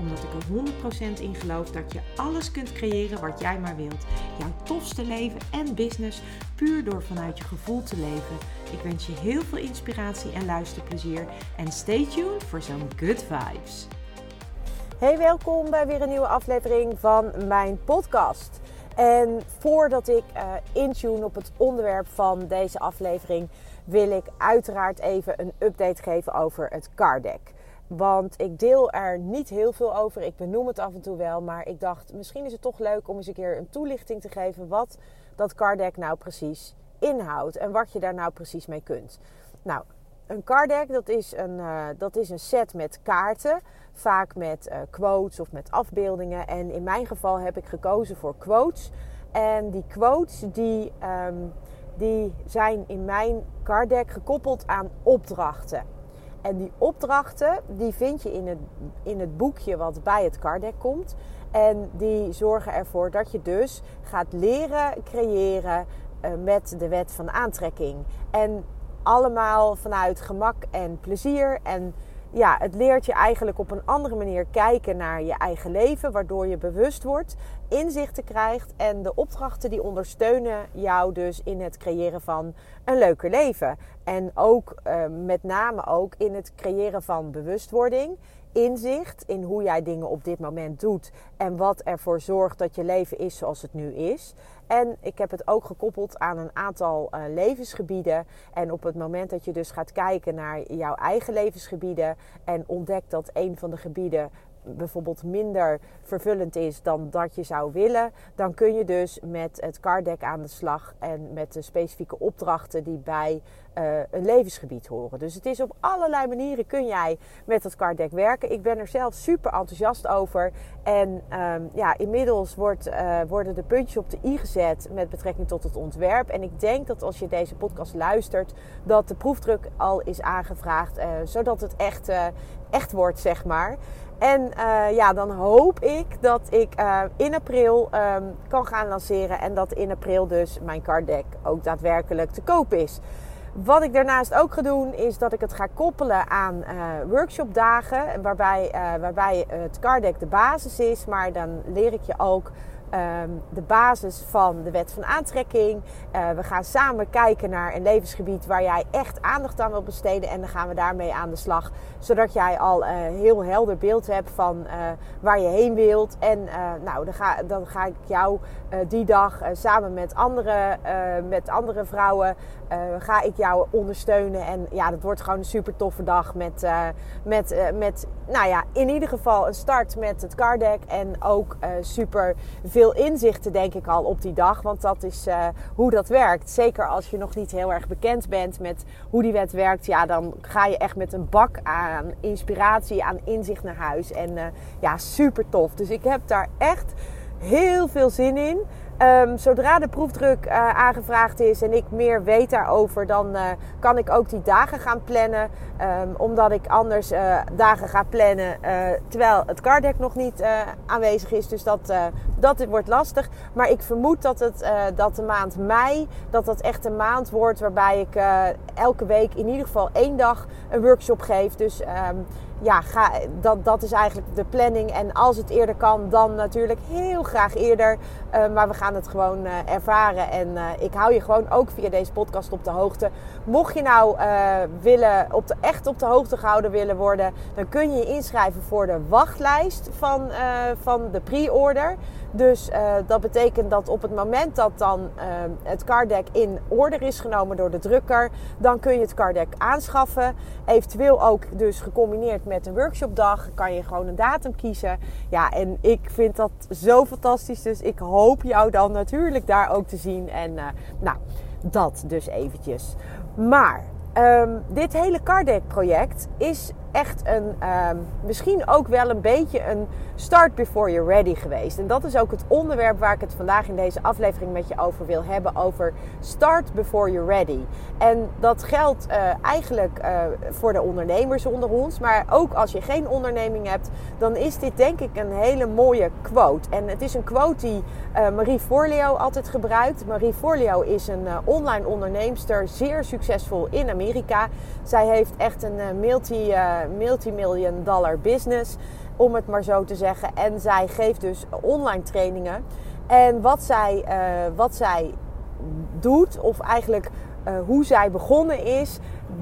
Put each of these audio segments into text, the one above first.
Omdat ik er 100% in geloof dat je alles kunt creëren wat jij maar wilt. Jouw tofste leven en business puur door vanuit je gevoel te leven. Ik wens je heel veel inspiratie en luisterplezier. En stay tuned voor zo'n good vibes. Hey, welkom bij weer een nieuwe aflevering van mijn podcast. En voordat ik uh, intune op het onderwerp van deze aflevering, wil ik uiteraard even een update geven over het card deck. Want ik deel er niet heel veel over. Ik benoem het af en toe wel. Maar ik dacht, misschien is het toch leuk om eens een keer een toelichting te geven. Wat dat card deck nou precies inhoudt. En wat je daar nou precies mee kunt. Nou, een card deck dat is een, uh, dat is een set met kaarten. Vaak met uh, quotes of met afbeeldingen. En in mijn geval heb ik gekozen voor quotes. En die quotes die, um, die zijn in mijn card deck gekoppeld aan opdrachten. En die opdrachten die vind je in het, in het boekje wat bij het card deck komt. En die zorgen ervoor dat je dus gaat leren creëren uh, met de wet van aantrekking. En allemaal vanuit gemak en plezier. En ja, het leert je eigenlijk op een andere manier kijken naar je eigen leven, waardoor je bewust wordt, inzichten krijgt en de opdrachten die ondersteunen jou dus in het creëren van een leuker leven. En ook uh, met name ook in het creëren van bewustwording, inzicht in hoe jij dingen op dit moment doet en wat ervoor zorgt dat je leven is zoals het nu is. En ik heb het ook gekoppeld aan een aantal uh, levensgebieden. En op het moment dat je dus gaat kijken naar jouw eigen levensgebieden en ontdekt dat een van de gebieden bijvoorbeeld minder vervullend is dan dat je zou willen, dan kun je dus met het card deck aan de slag en met de specifieke opdrachten die bij uh, een levensgebied horen. Dus het is op allerlei manieren kun jij met het card deck werken. Ik ben er zelf super enthousiast over. En um, ja, inmiddels wordt, uh, worden de puntjes op de i gezet met betrekking tot het ontwerp. En ik denk dat als je deze podcast luistert, dat de proefdruk al is aangevraagd, uh, zodat het echt, echt wordt, zeg maar. En ja, dan hoop ik dat ik in april um, kan gaan lanceren. En dat in april dus mijn card deck ook daadwerkelijk te koop is. Wat ik daarnaast ook ga doen, is dat ik het ga koppelen aan uh, workshopdagen. Waarbij, waarbij het card deck de basis is. Maar dan leer ik je ook um, de basis van de wet van aantrekking. Uh, we gaan samen kijken naar een levensgebied waar jij echt aandacht aan wilt besteden. En dan gaan we daarmee aan de slag. Zodat jij al een heel helder beeld hebt van uh, waar je heen wilt. En nou, dan ga, dan ga ik jou die dag samen met andere, met andere vrouwen ga ik jou ondersteunen. En ja, dat wordt gewoon een super toffe dag. Met, met, met nou ja, in ieder geval een start met het card deck. En ook super veel veel inzichten, denk ik al, op die dag. Want dat is uh, hoe dat werkt. Zeker als je nog niet heel erg bekend bent met hoe die wet werkt. Ja, dan ga je echt met een bak aan inspiratie, aan inzicht naar huis. En uh, ja, super tof. Dus ik heb daar echt heel veel zin in. Um, zodra de proefdruk uh, aangevraagd is en ik meer weet daarover, dan kan ik ook die dagen gaan plannen. Um, omdat ik anders dagen ga plannen terwijl het card deck nog niet aanwezig is. Dus dat, dat wordt lastig. Maar ik vermoed dat, het, dat de maand mei, dat dat echt een maand wordt waarbij ik elke week in ieder geval één dag een workshop geef. Dus um, ja, ga, dat, dat is eigenlijk de planning. En als het eerder kan, dan natuurlijk heel graag eerder. Uh, maar we gaan het gewoon ervaren. En ik hou je gewoon ook via deze podcast op de hoogte. Mocht je nou willen op de, echt op de hoogte gehouden willen worden, dan kun je je inschrijven voor de wachtlijst van, van de pre-order. Dus uh, dat betekent dat op het moment dat dan uh, het card deck in order is genomen door de drukker, dan kun je het card deck aanschaffen. Eventueel ook dus gecombineerd met een workshopdag kan je gewoon een datum kiezen. Ja, en ik vind dat zo fantastisch. Dus ik hoop jou dan natuurlijk daar ook te zien. En uh, nou, dat dus eventjes. Maar um, dit hele card deck project is echt een, ehm, misschien ook wel een beetje een start before you're ready geweest. En dat is ook het onderwerp waar ik het vandaag in deze aflevering met je over wil hebben. Over start before you're ready. En dat geldt uh, eigenlijk uh, voor de ondernemers onder ons. Maar ook als je geen onderneming hebt, dan is dit denk ik een hele mooie quote. En het is een quote die uh, Marie Forleo altijd gebruikt. Marie Forleo is een online onderneemster, zeer succesvol in Amerika. Zij heeft echt een multi, multi-million dollar business, om het maar zo te zeggen. En zij geeft dus online trainingen. En wat zij, wat zij doet, of eigenlijk uh, hoe zij begonnen is,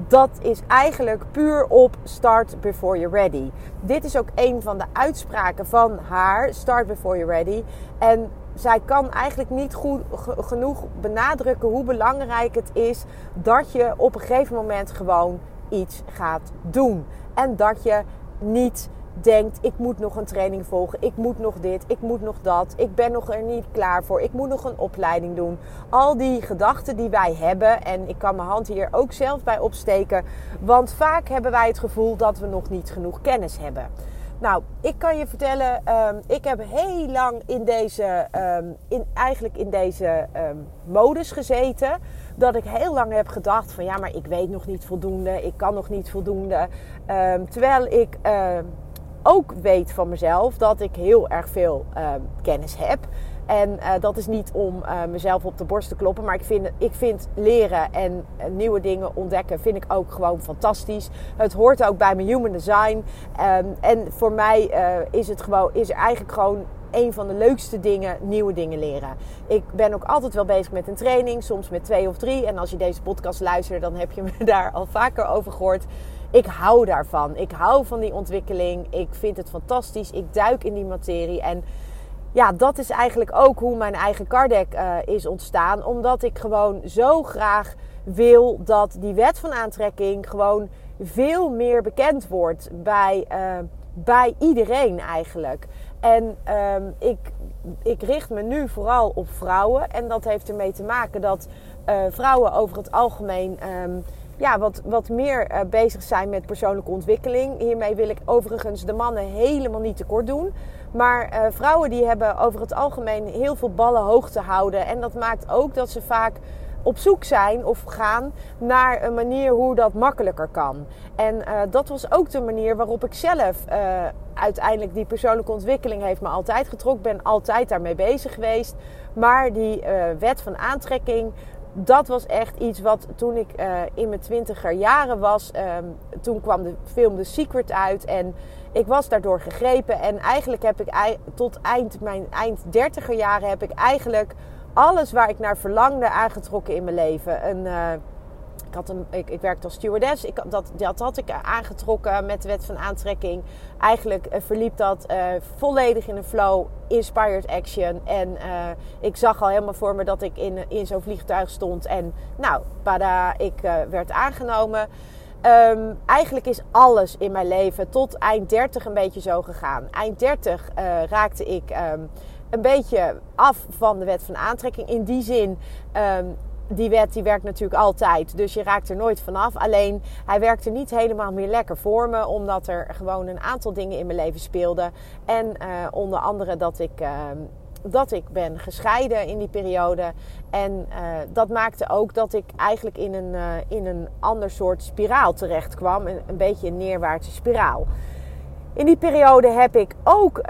dat is eigenlijk puur op start before you're ready. Dit is ook een van de uitspraken van haar, start before you're ready. En zij kan eigenlijk niet goed genoeg benadrukken hoe belangrijk het is dat je op een gegeven moment gewoon iets gaat doen. En dat je niet denkt: ik moet nog een training volgen, ik moet nog dit, ik moet nog dat, ik ben nog er niet klaar voor, ik moet nog een opleiding doen. Al die gedachten die wij hebben, en ik kan mijn hand hier ook zelf bij opsteken, want vaak hebben wij het gevoel dat we nog niet genoeg kennis hebben. Nou, ik kan je vertellen, um, ik heb heel lang in deze, um, in, eigenlijk in deze um, modus gezeten. Dat ik heel lang heb gedacht van ja, maar ik weet nog niet voldoende, ik kan nog niet voldoende. terwijl ik ook weet van mezelf dat ik heel erg veel uh, kennis heb. En uh, dat is niet om uh, mezelf op de borst te kloppen. Maar ik vind, ik vind leren en uh, nieuwe dingen ontdekken vind ik ook gewoon fantastisch. Het hoort ook bij mijn human design. Um, en voor mij is het gewoon, is eigenlijk gewoon een van de leukste dingen, nieuwe dingen leren. Ik ben ook altijd wel bezig met een training, soms met twee of drie. En als je deze podcast luistert, dan heb je me daar al vaker over gehoord ik hou daarvan. Ik hou van die ontwikkeling. Ik vind het fantastisch. Ik duik in die materie. En ja, dat is eigenlijk ook hoe mijn eigen Kardec uh, is ontstaan. Omdat ik gewoon zo graag wil dat die wet van aantrekking gewoon veel meer bekend wordt bij, uh, bij iedereen eigenlijk. En um, ik, ik richt me nu vooral op vrouwen. En dat heeft ermee te maken dat uh, vrouwen over het algemeen. Ja, wat, wat meer uh, bezig zijn met persoonlijke ontwikkeling. Hiermee wil ik overigens de mannen helemaal niet tekort doen. Maar uh, vrouwen die hebben over het algemeen heel veel ballen hoog te houden. En dat maakt ook dat ze vaak op zoek zijn of gaan naar een manier hoe dat makkelijker kan. En uh, dat was ook de manier waarop ik zelf uiteindelijk die persoonlijke ontwikkeling heeft me altijd getrokken. ben altijd daarmee bezig geweest. Maar die wet van aantrekking dat was echt iets wat toen ik uh, in mijn twintiger jaren was, um, toen kwam de film The Secret uit en ik was daardoor gegrepen. En eigenlijk heb ik tot eind mijn eind dertiger jaren heb ik eigenlijk alles waar ik naar verlangde aangetrokken in mijn leven. Uh, ik, had een, ik, ik werkte als stewardess. Ik, dat, dat had ik aangetrokken met de wet van aantrekking. Eigenlijk uh, verliep dat uh, volledig in een flow, inspired action. En ik zag al helemaal voor me dat ik in, in zo'n vliegtuig stond. En nou, pada, ik werd aangenomen. Um, eigenlijk is alles in mijn leven tot eind 30 een beetje zo gegaan. Eind 30 raakte ik um, een beetje af van de wet van aantrekking. In die zin um, die wet die werkt natuurlijk altijd. Dus je raakt er nooit vanaf. Alleen hij werkte niet helemaal meer lekker voor me. Omdat er gewoon een aantal dingen in mijn leven speelden. En uh, onder andere dat ik. Uh, dat ik ben gescheiden in die periode. En uh, dat maakte ook dat ik eigenlijk in een, in een ander soort spiraal terecht kwam. Een, beetje een neerwaartse spiraal. In die periode heb ik ook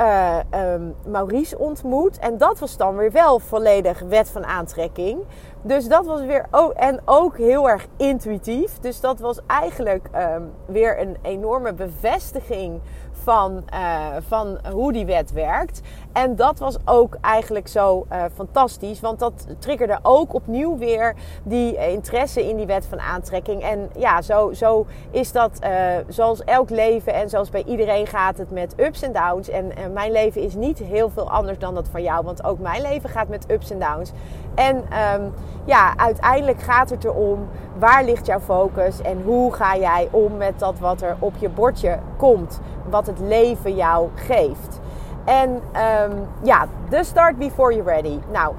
um, Maurice ontmoet. En dat was dan weer wel volledig wet van aantrekking. Dus dat was weer. Oh, en ook heel erg intuïtief. Dus dat was eigenlijk um, weer een enorme bevestiging van, uh, van hoe die wet werkt. En dat was ook eigenlijk zo uh, fantastisch, want dat triggerde ook opnieuw weer die interesse in die wet van aantrekking. En ja, zo, zo is dat uh, zoals elk leven en zoals bij iedereen gaat het met ups en downs. En, mijn leven is niet heel veel anders dan dat van jou, want ook mijn leven gaat met ups en downs. En um, ja, uiteindelijk gaat het erom waar ligt jouw focus en hoe ga jij om met dat wat er op je bordje komt, wat het leven jou geeft. En um, ja, de start before you're ready. Nou,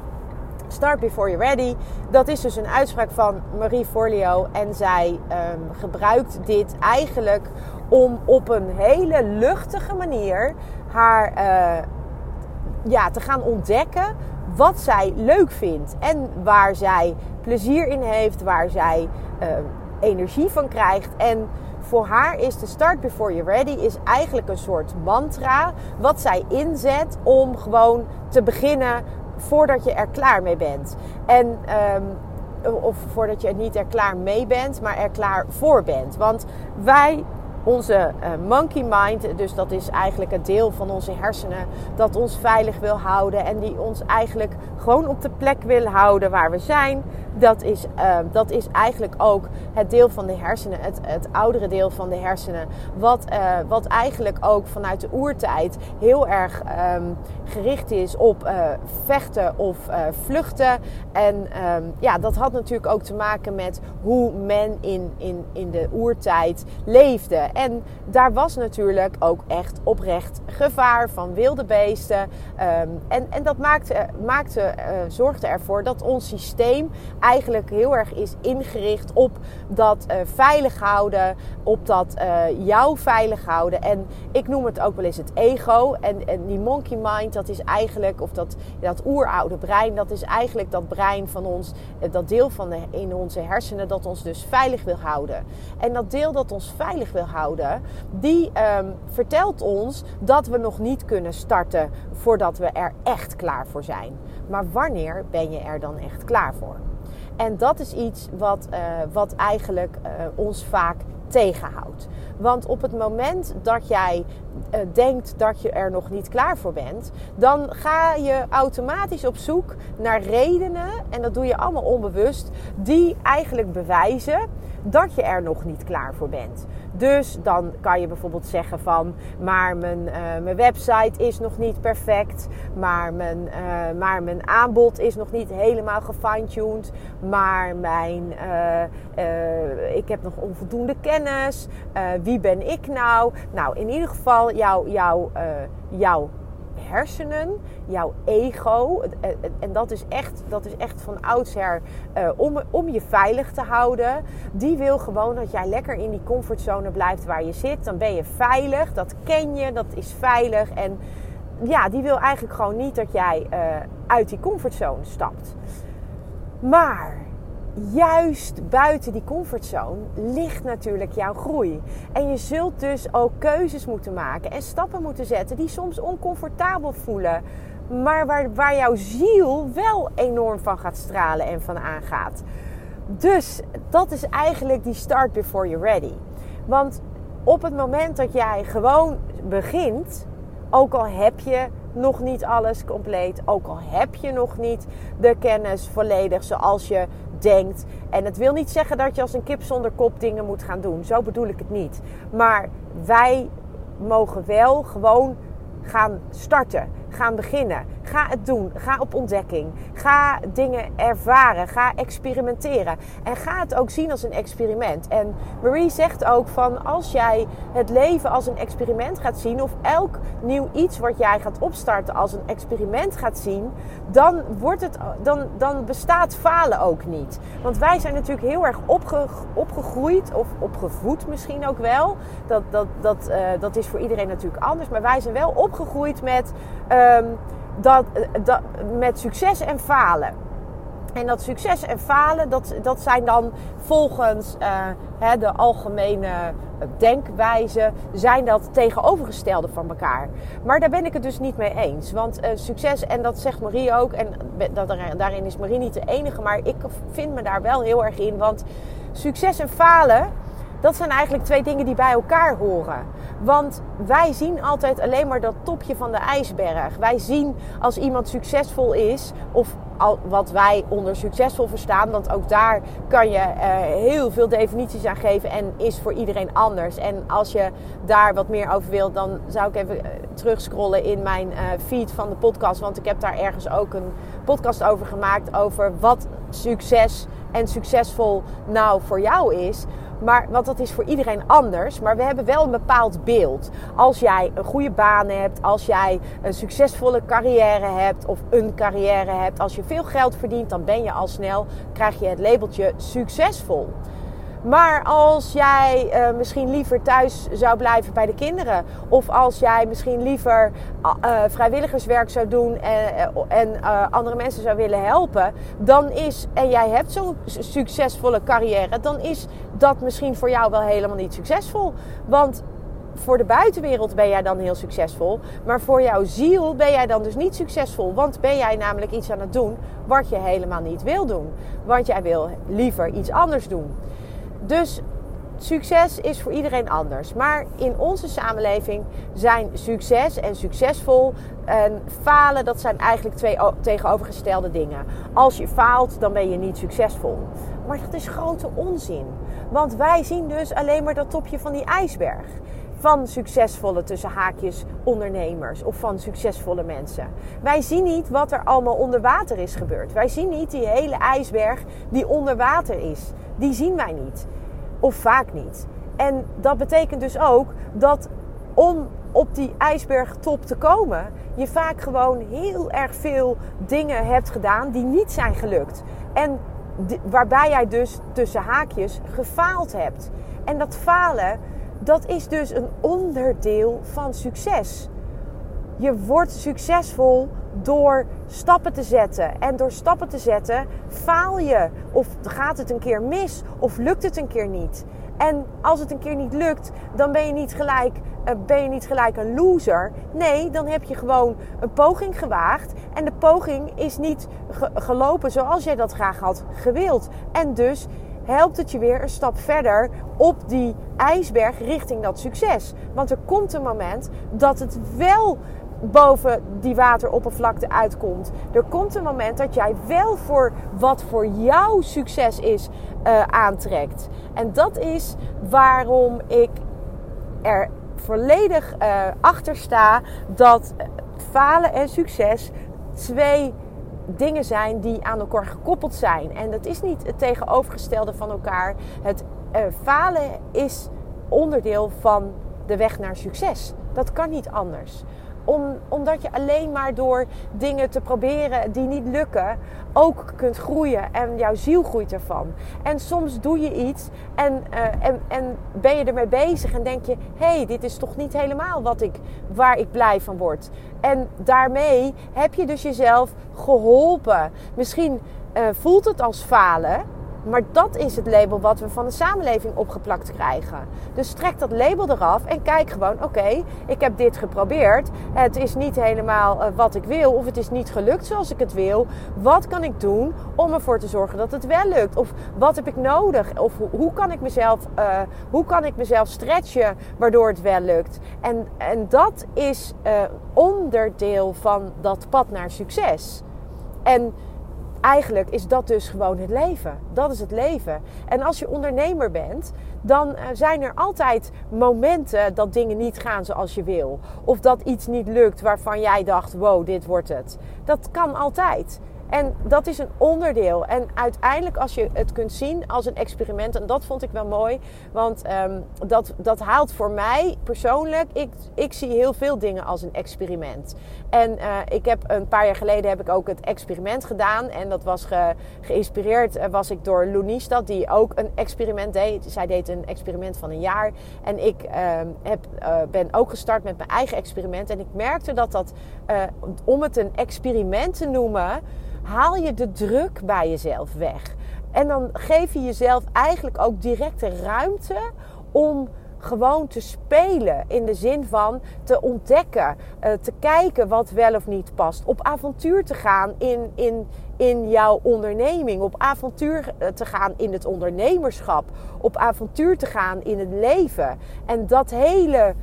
start before you're ready. Dat is dus een uitspraak van Marie Forleo. En zij um, gebruikt dit eigenlijk om op een hele luchtige manier haar uh, ja, te gaan ontdekken wat zij leuk vindt en waar zij plezier in heeft, waar zij uh, energie van krijgt. En voor haar is de start before you're ready is eigenlijk een soort mantra wat zij inzet om gewoon te beginnen voordat je er klaar mee bent. En um, of voordat je er niet er klaar mee bent, maar er klaar voor bent. Want wij onze uh, monkey mind, dus dat is eigenlijk het deel van onze hersenen dat ons veilig wil houden en die ons eigenlijk gewoon op de plek wil houden waar we zijn. Dat is, uh, dat is eigenlijk ook het deel van de hersenen, het, het oudere deel van de hersenen, wat, uh, wat eigenlijk ook vanuit de oertijd heel erg um, gericht is op vechten of vluchten. En um, ja, dat had natuurlijk ook te maken met hoe men in, in, in de oertijd leefde. En daar was natuurlijk ook echt oprecht gevaar van wilde beesten. Um, en, en dat maakte, maakte, uh, zorgde ervoor dat ons systeem eigenlijk heel erg is ingericht op dat uh, veilig houden, op dat uh, jou veilig houden. En ik noem het ook wel eens het ego. En, en die monkey mind, dat is eigenlijk, of dat, dat oeroude brein, dat is eigenlijk dat brein van ons, dat deel van de, in onze hersenen dat ons dus veilig wil houden. En dat deel dat ons veilig wil houden die um, vertelt ons dat we nog niet kunnen starten voordat we er echt klaar voor zijn. Maar wanneer ben je er dan echt klaar voor? En dat is iets wat, uh, wat eigenlijk uh, ons vaak tegenhoudt. Want op het moment dat jij uh, denkt dat je er nog niet klaar voor bent, dan ga je automatisch op zoek naar redenen, en dat doe je allemaal onbewust, die eigenlijk bewijzen dat je er nog niet klaar voor bent. Dus dan kan je bijvoorbeeld zeggen van, maar mijn, uh, mijn website is nog niet perfect, maar mijn, uh, maar mijn aanbod is nog niet helemaal gefine-tuned, maar mijn, uh, ik heb nog onvoldoende kennis, wie ben ik nou? Nou, in ieder geval jouw, jouw, jouw hersenen, jouw ego. En dat is echt, dat is echt van oudsher uh, om, om je veilig te houden. Die wil gewoon dat jij lekker in die comfortzone blijft waar je zit. Dan ben je veilig, dat ken je, dat is veilig. En ja, die wil eigenlijk gewoon niet dat jij uh, uit die comfortzone stapt. Maar juist buiten die comfortzone ligt natuurlijk jouw groei. En je zult dus ook keuzes moeten maken en stappen moeten zetten die soms oncomfortabel voelen. Maar waar, waar jouw ziel wel enorm van gaat stralen en van aangaat. Dus dat is eigenlijk die start before you're ready. Want op het moment dat jij gewoon begint, ook al heb je nog niet alles compleet, ook al heb je nog niet de kennis volledig zoals je denkt. En het wil niet zeggen dat je als een kip zonder kop dingen moet gaan doen. Zo bedoel ik het niet. Maar wij mogen wel gewoon gaan starten, gaan beginnen. Ga het doen. Ga op ontdekking. Ga dingen ervaren. Ga experimenteren. En ga het ook zien als een experiment. En Marie zegt ook van als jij het leven als een experiment gaat zien, of elk nieuw iets wat jij gaat opstarten als een experiment gaat zien, dan, wordt het, dan, dan bestaat falen ook niet. Want wij zijn natuurlijk heel erg opge, opgegroeid, of opgevoed misschien ook wel. Dat, dat, dat, uh, dat is voor iedereen natuurlijk anders. Maar wij zijn wel opgegroeid met. Um, dat, dat, met succes en falen. En dat succes en falen, dat, dat zijn dan volgens uh, hè, de algemene denkwijze, zijn dat tegenovergestelde van elkaar. Maar daar ben ik het dus niet mee eens. Want uh, succes, en dat zegt Marie ook, en dat, daarin is Marie niet de enige, maar ik vind me daar wel heel erg in. Want succes en falen, dat zijn eigenlijk twee dingen die bij elkaar horen. Want wij zien altijd alleen maar dat topje van de ijsberg. Wij zien als iemand succesvol is, of wat wij onder succesvol verstaan, want ook daar kan je uh, heel veel definities aan geven en is voor iedereen anders. En als je daar wat meer over wilt, dan zou ik even uh, terugscrollen in mijn uh, feed van de podcast, want ik heb daar ergens ook een podcast over gemaakt over wat succes en succesvol nou voor jou is. Maar, want dat is voor iedereen anders. Maar we hebben wel een bepaald beeld. Als jij een goede baan hebt, als jij een succesvolle carrière hebt of een carrière hebt, als je veel geld verdient, dan ben je al snel, krijg je het labeltje succesvol. Maar als jij uh, misschien liever thuis zou blijven bij de kinderen, of als jij misschien liever uh, vrijwilligerswerk zou doen en, en andere mensen zou willen helpen, dan is, en jij hebt zo'n succesvolle carrière, dan is dat misschien voor jou wel helemaal niet succesvol. Want voor de buitenwereld ben jij dan heel succesvol. Maar voor jouw ziel ben jij dan dus niet succesvol. Want ben jij namelijk iets aan het doen wat je helemaal niet wil doen. Want jij wil liever iets anders doen. Dus succes is voor iedereen anders. Maar in onze samenleving zijn succes en succesvol en falen, dat zijn eigenlijk twee tegenovergestelde dingen. Als je faalt, dan ben je niet succesvol. Maar dat is grote onzin. Want wij zien dus alleen maar dat topje van die ijsberg van succesvolle tussen haakjes ondernemers of van succesvolle mensen. Wij zien niet wat er allemaal onder water is gebeurd. Wij zien niet die hele ijsberg die onder water is. Die zien wij niet. Of vaak niet. En dat betekent dus ook dat om op die ijsbergtop te komen, je vaak gewoon heel erg veel dingen hebt gedaan die niet zijn gelukt. En waarbij jij dus tussen haakjes gefaald hebt. En dat falen, dat is dus een onderdeel van succes. Je wordt succesvol door stappen te zetten. En door stappen te zetten faal je. Of gaat het een keer mis. Of lukt het een keer niet. En als het een keer niet lukt, dan ben je niet gelijk, uh, ben je niet gelijk een loser. Nee, dan heb je gewoon een poging gewaagd. En de poging is niet gelopen zoals jij dat graag had gewild. En dus helpt het je weer een stap verder op die ijsberg richting dat succes. Want er komt een moment dat het wel boven die wateroppervlakte uitkomt. Er komt een moment dat jij wel voor wat voor jou succes is uh, aantrekt. En dat is waarom ik er volledig uh, achter sta dat falen en succes twee dingen zijn die aan elkaar gekoppeld zijn. En dat is niet het tegenovergestelde van elkaar. Het uh, falen is onderdeel van de weg naar succes. Dat kan niet anders. Om, omdat je alleen maar door dingen te proberen die niet lukken, ook kunt groeien. En jouw ziel groeit ervan. En soms doe je iets en, uh, en, en ben je ermee bezig en denk je: hé, hey, dit is toch niet helemaal wat ik, waar ik blij van word. En daarmee heb je dus jezelf geholpen. Misschien uh, voelt het als falen. Maar dat is het label wat we van de samenleving opgeplakt krijgen. Dus trek dat label eraf en kijk gewoon: oké, ik heb dit geprobeerd. Het is niet helemaal uh, wat ik wil, of het is niet gelukt zoals ik het wil. Wat kan ik doen om ervoor te zorgen dat het wel lukt? Of wat heb ik nodig? Of hoe kan ik mezelf, uh, hoe kan ik mezelf stretchen waardoor het wel lukt? En, en dat is uh, onderdeel van dat pad naar succes. En eigenlijk is dat dus gewoon het leven. Dat is het leven. En als je ondernemer bent, dan eh, zijn er altijd momenten dat dingen niet gaan zoals je wil. Of dat iets niet lukt waarvan jij dacht: wow, dit wordt het. Dat kan altijd. En dat is een onderdeel. En uiteindelijk, als je het kunt zien als een experiment, en dat vond ik wel mooi, want um, dat, dat haalt voor mij persoonlijk, ik, ik zie heel veel dingen als een experiment. En uh, ik heb een paar jaar geleden heb ik ook het experiment gedaan. En dat was ge, geïnspireerd uh, was ik door Loenistad, die ook een experiment deed. Zij deed een experiment van een jaar. En ik uh, heb, uh, ben ook gestart met mijn eigen experiment. En ik merkte dat dat, om het een experiment te noemen haal je de druk bij jezelf weg. En dan geef je jezelf eigenlijk ook directe ruimte om gewoon te spelen. In de zin van te ontdekken, uh, te kijken wat wel of niet past. Op avontuur te gaan in, in, in jouw onderneming. Op avontuur eh, te gaan in het ondernemerschap. Op avontuur te gaan in het leven. En dat hele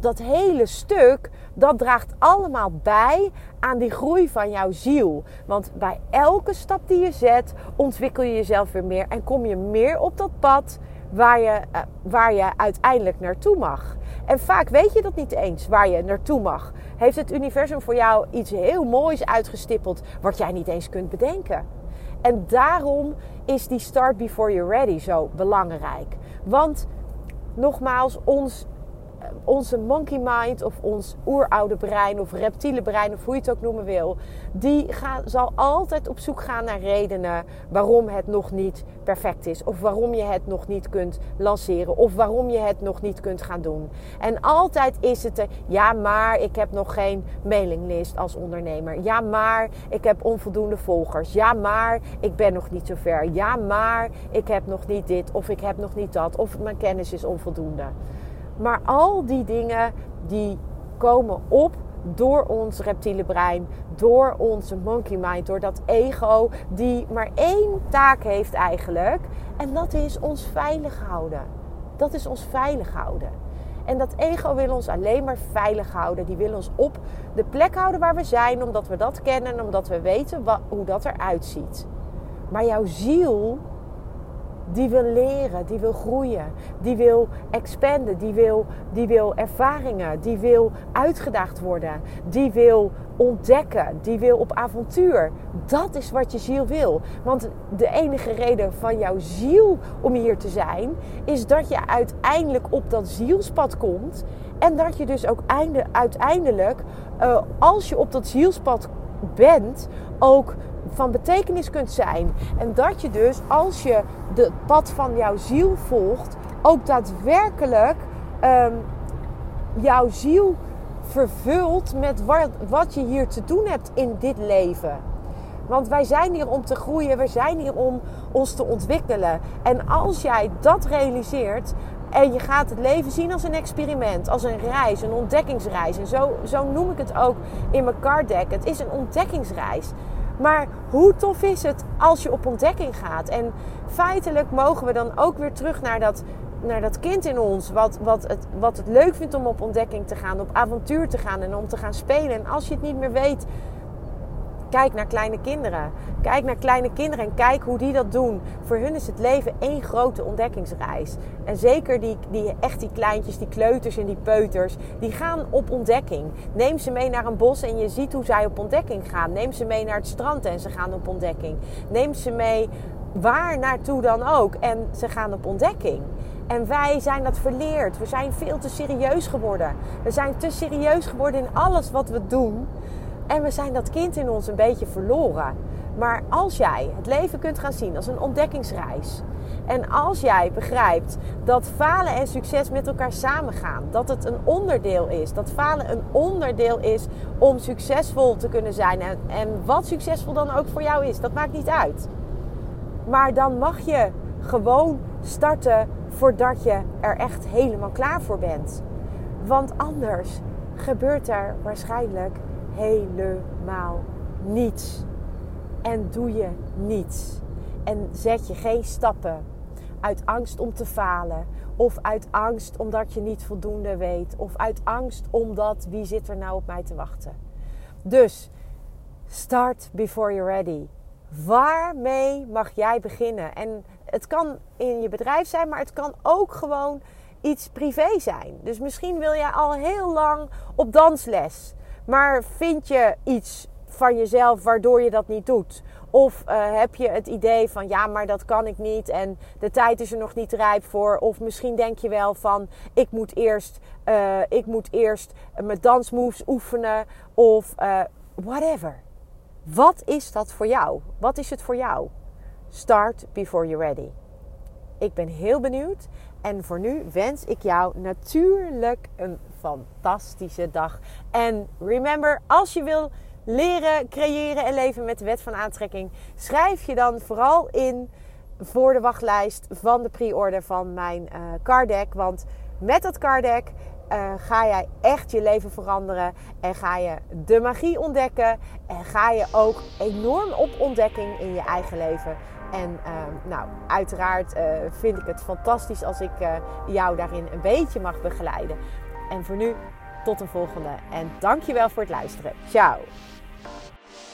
dat hele stuk, dat draagt allemaal bij aan die groei van jouw ziel. Want bij elke stap die je zet, ontwikkel je jezelf weer meer en kom je meer op dat pad waar je, uh, waar je uiteindelijk naartoe mag. En vaak weet je dat niet eens waar je naartoe mag. Heeft het universum voor jou iets heel moois uitgestippeld wat jij niet eens kunt bedenken? En daarom is die start before you're ready zo belangrijk. Want nogmaals, ons onze monkey mind of ons oeroude brein of reptiele brein of hoe je het ook noemen wil, die zal altijd op zoek gaan naar redenen waarom het nog niet perfect is of waarom je het nog niet kunt lanceren of waarom je het nog niet kunt gaan doen. En altijd is het er, ja maar ik heb nog geen mailinglist als ondernemer. Ja maar ik heb onvoldoende volgers. Ja maar ik ben nog niet zo ver. Ja maar ik heb nog niet dit of ik heb nog niet dat of mijn kennis is onvoldoende. Maar al die dingen die komen op door ons reptiele brein, door onze monkey mind, door dat ego die maar één taak heeft eigenlijk. En dat is ons veilig houden. Dat is ons veilig houden. En dat ego wil ons alleen maar veilig houden. Die wil ons op de plek houden waar we zijn, omdat we dat kennen en omdat we weten hoe dat eruit ziet. Maar jouw ziel die wil leren, die wil groeien, die wil expanden, die wil, die wil ervaringen, die wil uitgedaagd worden, die wil ontdekken, die wil op avontuur. Dat is wat je ziel wil. Want de enige reden van jouw ziel om hier te zijn, is dat je uiteindelijk op dat zielspad komt. En dat je dus ook einde, uiteindelijk, uh, als je op dat zielspad bent, ook van betekenis kunt zijn. En dat je dus, als je het pad van jouw ziel volgt, ook daadwerkelijk um, jouw ziel vervult met wat, wat je hier te doen hebt in dit leven. Want wij zijn hier om te groeien, we zijn hier om ons te ontwikkelen. En als jij dat realiseert en je gaat het leven zien als een experiment, als een reis, een ontdekkingsreis. En zo, zo noem ik het ook in mijn card deck. Het is een ontdekkingsreis. Maar hoe tof is het als je op ontdekking gaat? En feitelijk mogen we dan ook weer terug naar dat, naar dat kind in ons. Wat, wat, het, wat het leuk vindt om op ontdekking te gaan, op avontuur te gaan en om te gaan spelen. En als je het niet meer weet, Kijk naar kleine kinderen. Kijk naar kleine kinderen en kijk hoe die dat doen. Voor hun is het leven één grote ontdekkingsreis. En zeker die, die, echt die kleintjes, die kleuters en die peuters, die gaan op ontdekking. Neem ze mee naar een bos en je ziet hoe zij op ontdekking gaan. Neem ze mee naar het strand en ze gaan op ontdekking. Neem ze mee waar naartoe dan ook en ze gaan op ontdekking. En wij zijn dat verleerd. We zijn veel te serieus geworden. We zijn te serieus geworden in alles wat we doen. En we zijn dat kind in ons een beetje verloren. Maar als jij het leven kunt gaan zien als een ontdekkingsreis. En als jij begrijpt dat falen en succes met elkaar samengaan. Dat het een onderdeel is. Dat falen een onderdeel is om succesvol te kunnen zijn. En, en wat succesvol dan ook voor jou is. Dat maakt niet uit. Maar dan mag je gewoon starten voordat je er echt helemaal klaar voor bent. Want anders gebeurt er waarschijnlijk helemaal niets. En doe je niets. En zet je geen stappen uit angst om te falen. Of uit angst omdat je niet voldoende weet. Of uit angst omdat wie zit er nou op mij te wachten. Dus start before you're ready. Waarmee mag jij beginnen? En het kan in je bedrijf zijn, maar het kan ook gewoon iets privé zijn. Dus misschien wil je al heel lang op dansles. Maar vind je iets van jezelf waardoor je dat niet doet? Of uh, heb je het idee van ja, maar dat kan ik niet en de tijd is er nog niet rijp voor? Of misschien denk je wel van ik moet eerst, uh, ik moet eerst mijn dansmoves oefenen of uh, whatever. Wat is dat voor jou? Wat is het voor jou? Start before you're ready. Ik ben heel benieuwd en voor nu wens ik jou natuurlijk een fantastische dag. En remember, als je wil leren, creëren en leven met de wet van aantrekking, schrijf je dan vooral in voor de wachtlijst van de pre-order van mijn uh, card deck. Want met dat card deck uh, ga jij echt je leven veranderen en ga je de magie ontdekken en ga je ook enorm op ontdekking in je eigen leven. En uh, nou, uiteraard vind ik het fantastisch als ik jou daarin een beetje mag begeleiden. En voor nu, tot de volgende. En dankjewel voor het luisteren. Ciao.